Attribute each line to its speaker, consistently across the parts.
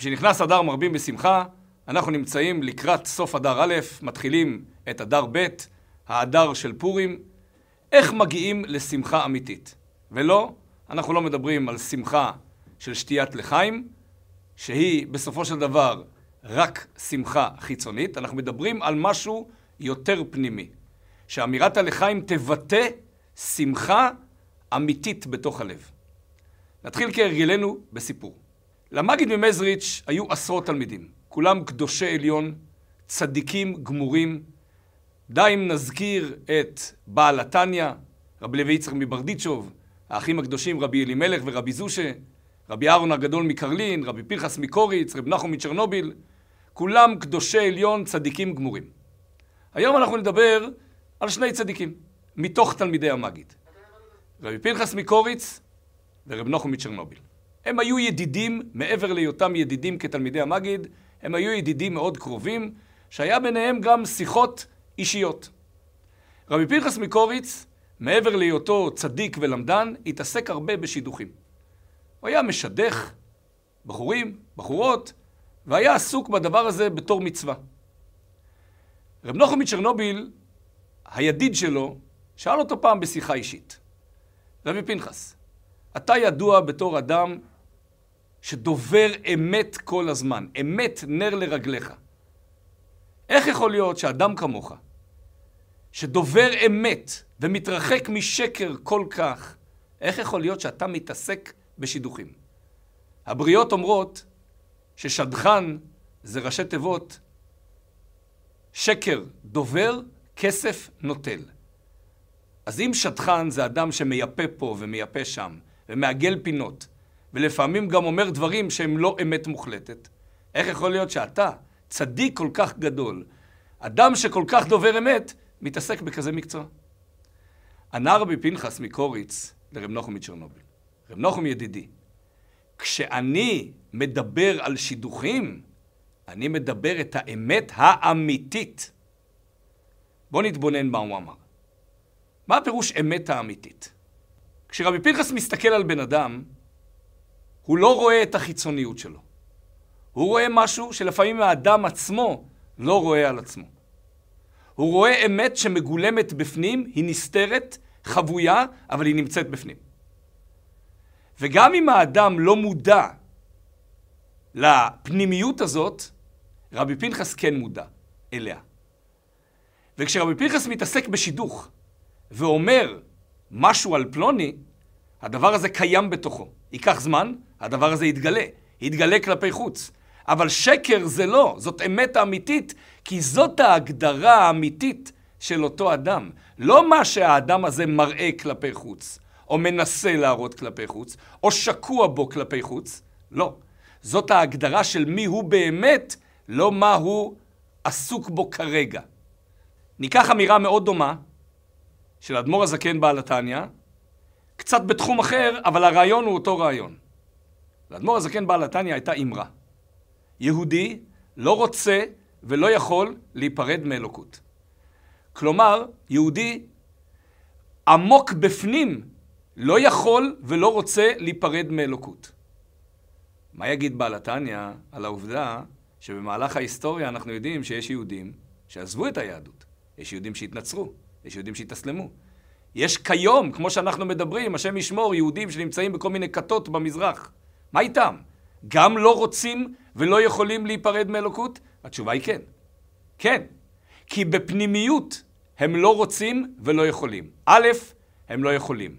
Speaker 1: כשנכנס אדר מרבים בשמחה, אנחנו נמצאים לקראת סוף אדר א', מתחילים את אדר ב', האדר של פורים. איך מגיעים לשמחה אמיתית? ולא, אנחנו לא מדברים על שמחה של שתיית לחיים, שהיא בסופו של דבר רק שמחה חיצונית, אנחנו מדברים על משהו יותר פנימי. שאמירת הלחיים תבטא שמחה אמיתית בתוך הלב. נתחיל כהרגלנו בסיפור. למגיד ממזריץ' היו עשרות תלמידים, כולם קדושי עליון, צדיקים גמורים. די אם נזכיר את בעל התניא, רבי לוי יצחק מברדיצ'וב, האחים הקדושים רבי אלימלך ורבי זושה, רבי אהרון הגדול מקרלין, רבי פרחס מקוריץ, רבי נחום מצ'רנוביל, כולם קדושי עליון, צדיקים גמורים. היום אנחנו נדבר על שני צדיקים, מתוך תלמידי המגיד. רבי פנחס מקוריץ ורב נחום מצ'רנוביל. הם היו ידידים, מעבר להיותם ידידים כתלמידי המגיד, הם היו ידידים מאוד קרובים, שהיה ביניהם גם שיחות אישיות. רבי פנחס מקוריץ, מעבר להיותו צדיק ולמדן, התעסק הרבה בשידוכים. הוא היה משדך בחורים, בחורות, והיה עסוק בדבר הזה בתור מצווה. רב נחום מצ'רנוביל, הידיד שלו, שאל אותו פעם בשיחה אישית, רבי פנחס, אתה ידוע בתור אדם שדובר אמת כל הזמן, אמת נר לרגליך. איך יכול להיות שאדם כמוך, שדובר אמת ומתרחק משקר כל כך, איך יכול להיות שאתה מתעסק בשידוכים? הבריות אומרות ששדכן זה ראשי תיבות שקר דובר, כסף נוטל. אז אם שדכן זה אדם שמייפה פה ומייפה שם, ומעגל פינות, ולפעמים גם אומר דברים שהם לא אמת מוחלטת, איך יכול להיות שאתה, צדיק כל כך גדול, אדם שכל כך דובר אמת, מתעסק בכזה מקצוע? ענה רבי פנחס מקוריץ לרב נחום מצ'רנוביל. רב נחום ידידי, כשאני מדבר על שידוכים, אני מדבר את האמת האמיתית. בואו נתבונן מה הוא אמר. מה הפירוש אמת האמיתית? כשרבי פנחס מסתכל על בן אדם, הוא לא רואה את החיצוניות שלו. הוא רואה משהו שלפעמים האדם עצמו לא רואה על עצמו. הוא רואה אמת שמגולמת בפנים, היא נסתרת, חבויה, אבל היא נמצאת בפנים. וגם אם האדם לא מודע לפנימיות הזאת, רבי פנחס כן מודע אליה. וכשרבי פנחס מתעסק בשידוך ואומר משהו על פלוני, הדבר הזה קיים בתוכו. ייקח זמן, הדבר הזה יתגלה. יתגלה כלפי חוץ. אבל שקר זה לא, זאת אמת האמיתית, כי זאת ההגדרה האמיתית של אותו אדם. לא מה שהאדם הזה מראה כלפי חוץ, או מנסה להראות כלפי חוץ, או שקוע בו כלפי חוץ. לא. זאת ההגדרה של מי הוא באמת, לא מה הוא עסוק בו כרגע. ניקח אמירה מאוד דומה של אדמו"ר הזקן בעל התניא, קצת בתחום אחר, אבל הרעיון הוא אותו רעיון. לאדמו"ר הזקן בעל התניא הייתה אמרה. יהודי לא רוצה ולא יכול להיפרד מאלוקות. כלומר, יהודי עמוק בפנים לא יכול ולא רוצה להיפרד מאלוקות. מה יגיד בעל התניא על העובדה שבמהלך ההיסטוריה אנחנו יודעים שיש יהודים שעזבו את היהדות, יש יהודים שהתנצרו, יש יהודים שהתאסלמו. יש כיום, כמו שאנחנו מדברים, השם ישמור, יהודים שנמצאים בכל מיני כתות במזרח. מה איתם? גם לא רוצים ולא יכולים להיפרד מאלוקות? התשובה היא כן. כן. כי בפנימיות הם לא רוצים ולא יכולים. א', הם לא יכולים.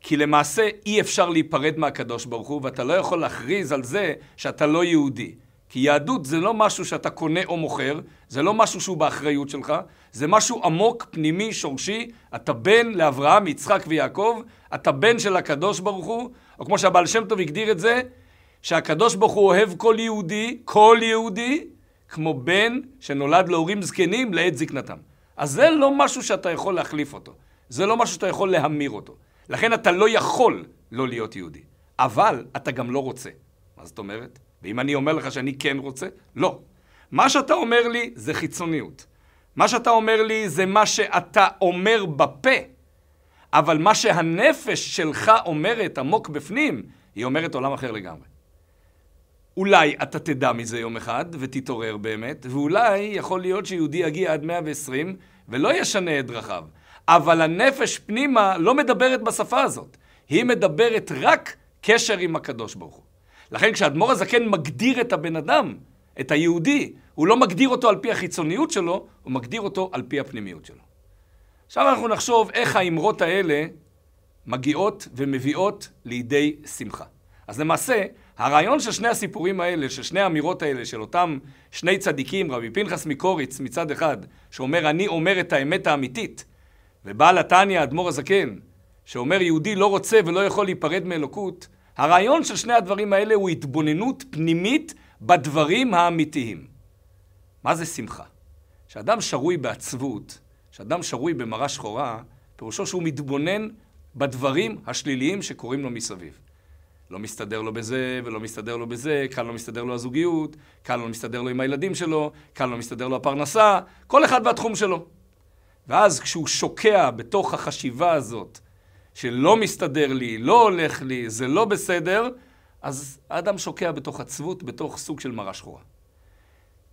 Speaker 1: כי למעשה אי אפשר להיפרד מהקדוש ברוך הוא, ואתה לא יכול להכריז על זה שאתה לא יהודי. כי יהדות זה לא משהו שאתה קונה או מוכר, זה לא משהו שהוא באחריות שלך, זה משהו עמוק, פנימי, שורשי. אתה בן לאברהם, יצחק ויעקב, אתה בן של הקדוש ברוך הוא, או כמו שהבעל שם טוב הגדיר את זה, שהקדוש ברוך הוא אוהב כל יהודי, כל יהודי, כמו בן שנולד להורים זקנים לעת זקנתם. אז זה לא משהו שאתה יכול להחליף אותו. זה לא משהו שאתה יכול להמיר אותו. לכן אתה לא יכול לא להיות יהודי. אבל אתה גם לא רוצה. מה זאת אומרת? ואם אני אומר לך שאני כן רוצה, לא. מה שאתה אומר לי זה חיצוניות. מה שאתה אומר לי זה מה שאתה אומר בפה, אבל מה שהנפש שלך אומרת עמוק בפנים, היא אומרת עולם אחר לגמרי. אולי אתה תדע מזה יום אחד ותתעורר באמת, ואולי יכול להיות שיהודי יגיע עד 120 ולא ישנה את דרכיו. אבל הנפש פנימה לא מדברת בשפה הזאת. היא מדברת רק קשר עם הקדוש ברוך הוא. לכן כשאדמו"ר הזקן מגדיר את הבן אדם, את היהודי, הוא לא מגדיר אותו על פי החיצוניות שלו, הוא מגדיר אותו על פי הפנימיות שלו. עכשיו אנחנו נחשוב איך האמרות האלה מגיעות ומביאות לידי שמחה. אז למעשה, הרעיון של שני הסיפורים האלה, של שני האמירות האלה, של אותם שני צדיקים, רבי פנחס מקוריץ מצד אחד, שאומר אני אומר את האמת האמיתית, ובעל התניא, אדמו"ר הזקן, שאומר יהודי לא רוצה ולא יכול להיפרד מאלוקות, הרעיון של שני הדברים האלה הוא התבוננות פנימית בדברים האמיתיים. מה זה שמחה? כשאדם שרוי בעצבות, כשאדם שרוי במראה שחורה, פירושו שהוא מתבונן בדברים השליליים שקורים לו מסביב. לא מסתדר לו בזה, ולא מסתדר לו בזה, כאן לא מסתדר לו הזוגיות, כאן לא מסתדר לו עם הילדים שלו, כאן לא מסתדר לו הפרנסה, כל אחד והתחום שלו. ואז כשהוא שוקע בתוך החשיבה הזאת, שלא מסתדר לי, לא הולך לי, זה לא בסדר, אז האדם שוקע בתוך עצבות, בתוך סוג של מראה שחורה.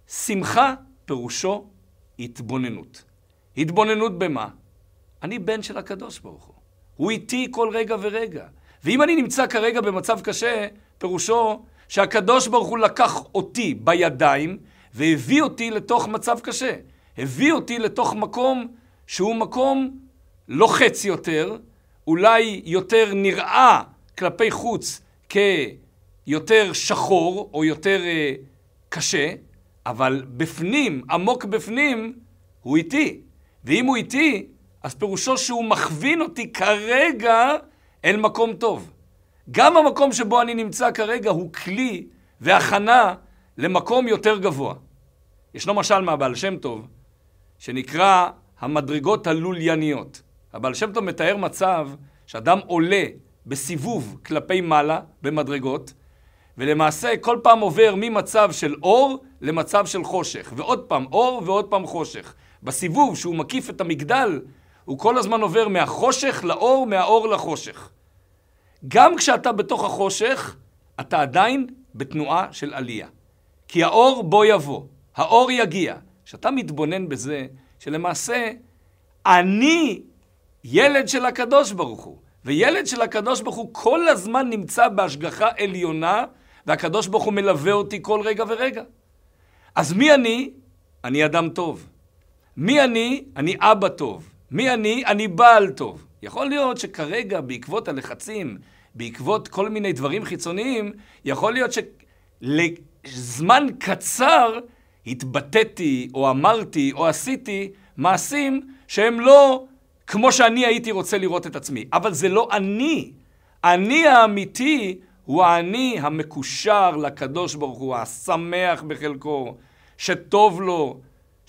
Speaker 1: שמחה פירושו התבוננות. התבוננות במה? אני בן של הקדוש ברוך הוא. הוא איתי כל רגע ורגע. ואם אני נמצא כרגע במצב קשה, פירושו שהקדוש ברוך הוא לקח אותי בידיים והביא אותי לתוך מצב קשה. הביא אותי לתוך מקום שהוא מקום לוחץ יותר, אולי יותר נראה כלפי חוץ כיותר שחור או יותר uh, קשה, אבל בפנים, עמוק בפנים, הוא איתי. ואם הוא איתי, אז פירושו שהוא מכווין אותי כרגע אל מקום טוב. גם המקום שבו אני נמצא כרגע הוא כלי והכנה למקום יותר גבוה. ישנו משל מהבעל שם טוב, שנקרא המדרגות הלולייניות. הבעל שם טוב מתאר מצב שאדם עולה בסיבוב כלפי מעלה במדרגות, ולמעשה כל פעם עובר ממצב של אור למצב של חושך, ועוד פעם אור ועוד פעם חושך. בסיבוב שהוא מקיף את המגדל, הוא כל הזמן עובר מהחושך לאור, מהאור לחושך. גם כשאתה בתוך החושך, אתה עדיין בתנועה של עלייה. כי האור בו יבוא, האור יגיע. כשאתה מתבונן בזה, שלמעשה אני ילד של הקדוש ברוך הוא. וילד של הקדוש ברוך הוא כל הזמן נמצא בהשגחה עליונה, והקדוש ברוך הוא מלווה אותי כל רגע ורגע. אז מי אני? אני אדם טוב. מי אני? אני אבא טוב. מי אני? אני בעל טוב. יכול להיות שכרגע, בעקבות הלחצים, בעקבות כל מיני דברים חיצוניים, יכול להיות שלזמן קצר התבטאתי, או אמרתי, או עשיתי מעשים שהם לא כמו שאני הייתי רוצה לראות את עצמי. אבל זה לא אני. אני האמיתי הוא האני המקושר לקדוש ברוך הוא, השמח בחלקו, שטוב לו,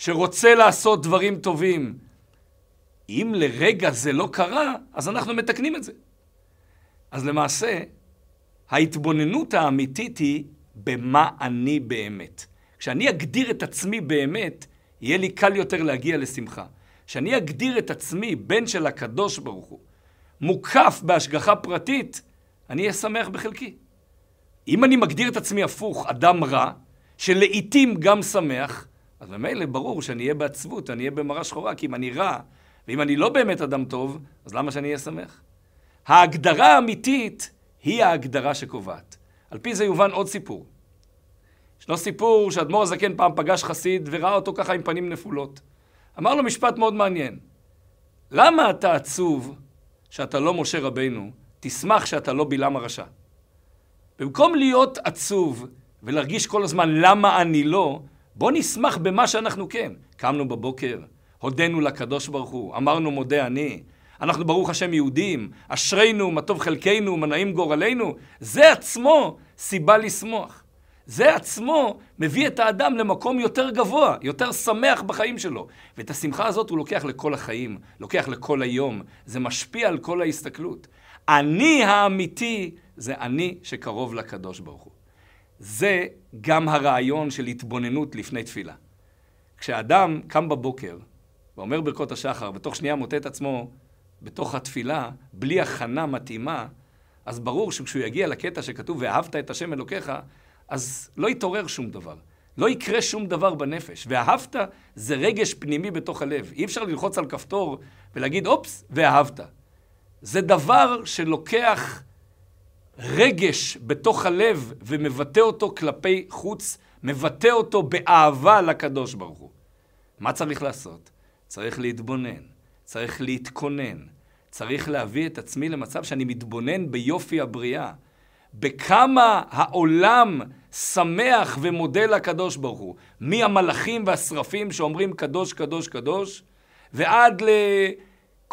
Speaker 1: שרוצה לעשות דברים טובים. אם לרגע זה לא קרה, אז אנחנו מתקנים את זה. אז למעשה, ההתבוננות האמיתית היא במה אני באמת. כשאני אגדיר את עצמי באמת, יהיה לי קל יותר להגיע לשמחה. כשאני אגדיר את עצמי בן של הקדוש ברוך הוא, מוקף בהשגחה פרטית, אני אהיה שמח בחלקי. אם אני מגדיר את עצמי הפוך, אדם רע, שלעיתים גם שמח, אז ממילא ברור שאני אהיה בעצבות, אני אהיה במראה שחורה, כי אם אני רע, ואם אני לא באמת אדם טוב, אז למה שאני אהיה שמח? ההגדרה האמיתית היא ההגדרה שקובעת. על פי זה יובן עוד סיפור. ישנו סיפור שאדמו"ר הזקן פעם פגש חסיד וראה אותו ככה עם פנים נפולות. אמר לו משפט מאוד מעניין. למה אתה עצוב שאתה לא משה רבינו? תשמח שאתה לא בלעם הרשע. במקום להיות עצוב ולהרגיש כל הזמן למה אני לא, בוא נשמח במה שאנחנו כן. קמנו בבוקר, הודינו לקדוש ברוך הוא, אמרנו מודה אני. אנחנו ברוך השם יהודים, אשרינו, מה טוב חלקנו, מה נעים גורלנו. זה עצמו סיבה לשמוח. זה עצמו מביא את האדם למקום יותר גבוה, יותר שמח בחיים שלו. ואת השמחה הזאת הוא לוקח לכל החיים, לוקח לכל היום. זה משפיע על כל ההסתכלות. אני האמיתי זה אני שקרוב לקדוש ברוך הוא. זה גם הרעיון של התבוננות לפני תפילה. כשאדם קם בבוקר ואומר ברכות השחר, בתוך שנייה מוצא את עצמו בתוך התפילה, בלי הכנה מתאימה, אז ברור שכשהוא יגיע לקטע שכתוב ואהבת את השם אלוקיך, אז לא יתעורר שום דבר. לא יקרה שום דבר בנפש. ואהבת זה רגש פנימי בתוך הלב. אי אפשר ללחוץ על כפתור ולהגיד, אופס, ואהבת. זה דבר שלוקח רגש בתוך הלב ומבטא אותו כלפי חוץ, מבטא אותו באהבה לקדוש ברוך הוא. מה צריך לעשות? צריך להתבונן, צריך להתכונן, צריך להביא את עצמי למצב שאני מתבונן ביופי הבריאה, בכמה העולם שמח ומודה לקדוש ברוך הוא, מהמלאכים והשרפים שאומרים קדוש, קדוש, קדוש, ועד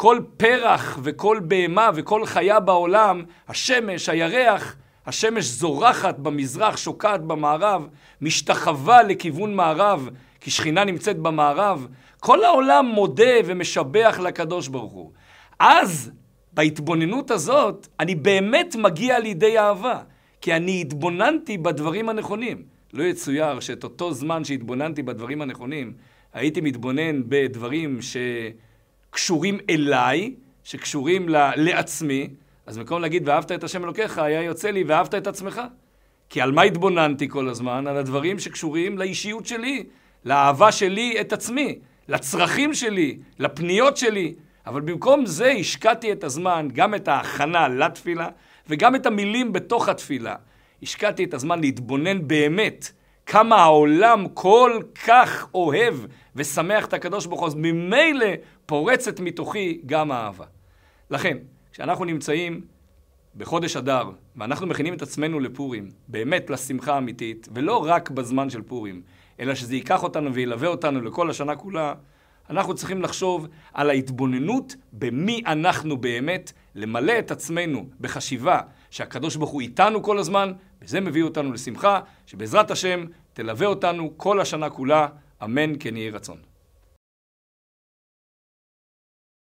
Speaker 1: לכל פרח וכל בהמה וכל חיה בעולם, השמש, הירח, השמש זורחת במזרח, שוקעת במערב, משתחווה לכיוון מערב, כי שכינה נמצאת במערב. כל העולם מודה ומשבח לקדוש ברוך הוא. אז, בהתבוננות הזאת, אני באמת מגיע לידי אהבה, כי אני התבוננתי בדברים הנכונים. לא יצויר שאת אותו זמן שהתבוננתי בדברים הנכונים, הייתי מתבונן בדברים שקשורים אליי, שקשורים ל- לעצמי, אז במקום להגיד ואהבת את השם אלוקיך, היה יוצא לי ואהבת את עצמך. כי על מה התבוננתי כל הזמן? על הדברים שקשורים לאישיות שלי, לאהבה שלי את עצמי, לצרכים שלי, לפניות שלי. אבל במקום זה השקעתי את הזמן, גם את ההכנה לתפילה, וגם את המילים בתוך התפילה. השקעתי את הזמן להתבונן באמת כמה העולם כל כך אוהב ושמח את הקדוש ברוך הוא, אז ממילא פורצת מתוכי גם האהבה. לכן, כשאנחנו נמצאים בחודש אדר, ואנחנו מכינים את עצמנו לפורים, באמת לשמחה אמיתית, ולא רק בזמן של פורים, אלא שזה ייקח אותנו וילווה אותנו לכל השנה כולה, אנחנו צריכים לחשוב על ההתבוננות במי אנחנו באמת, למלא את עצמנו בחשיבה שהקדוש ברוך הוא איתנו כל הזמן, וזה מביא אותנו לשמחה, שבעזרת השם תלווה אותנו כל השנה כולה, אמן כן יהי רצון.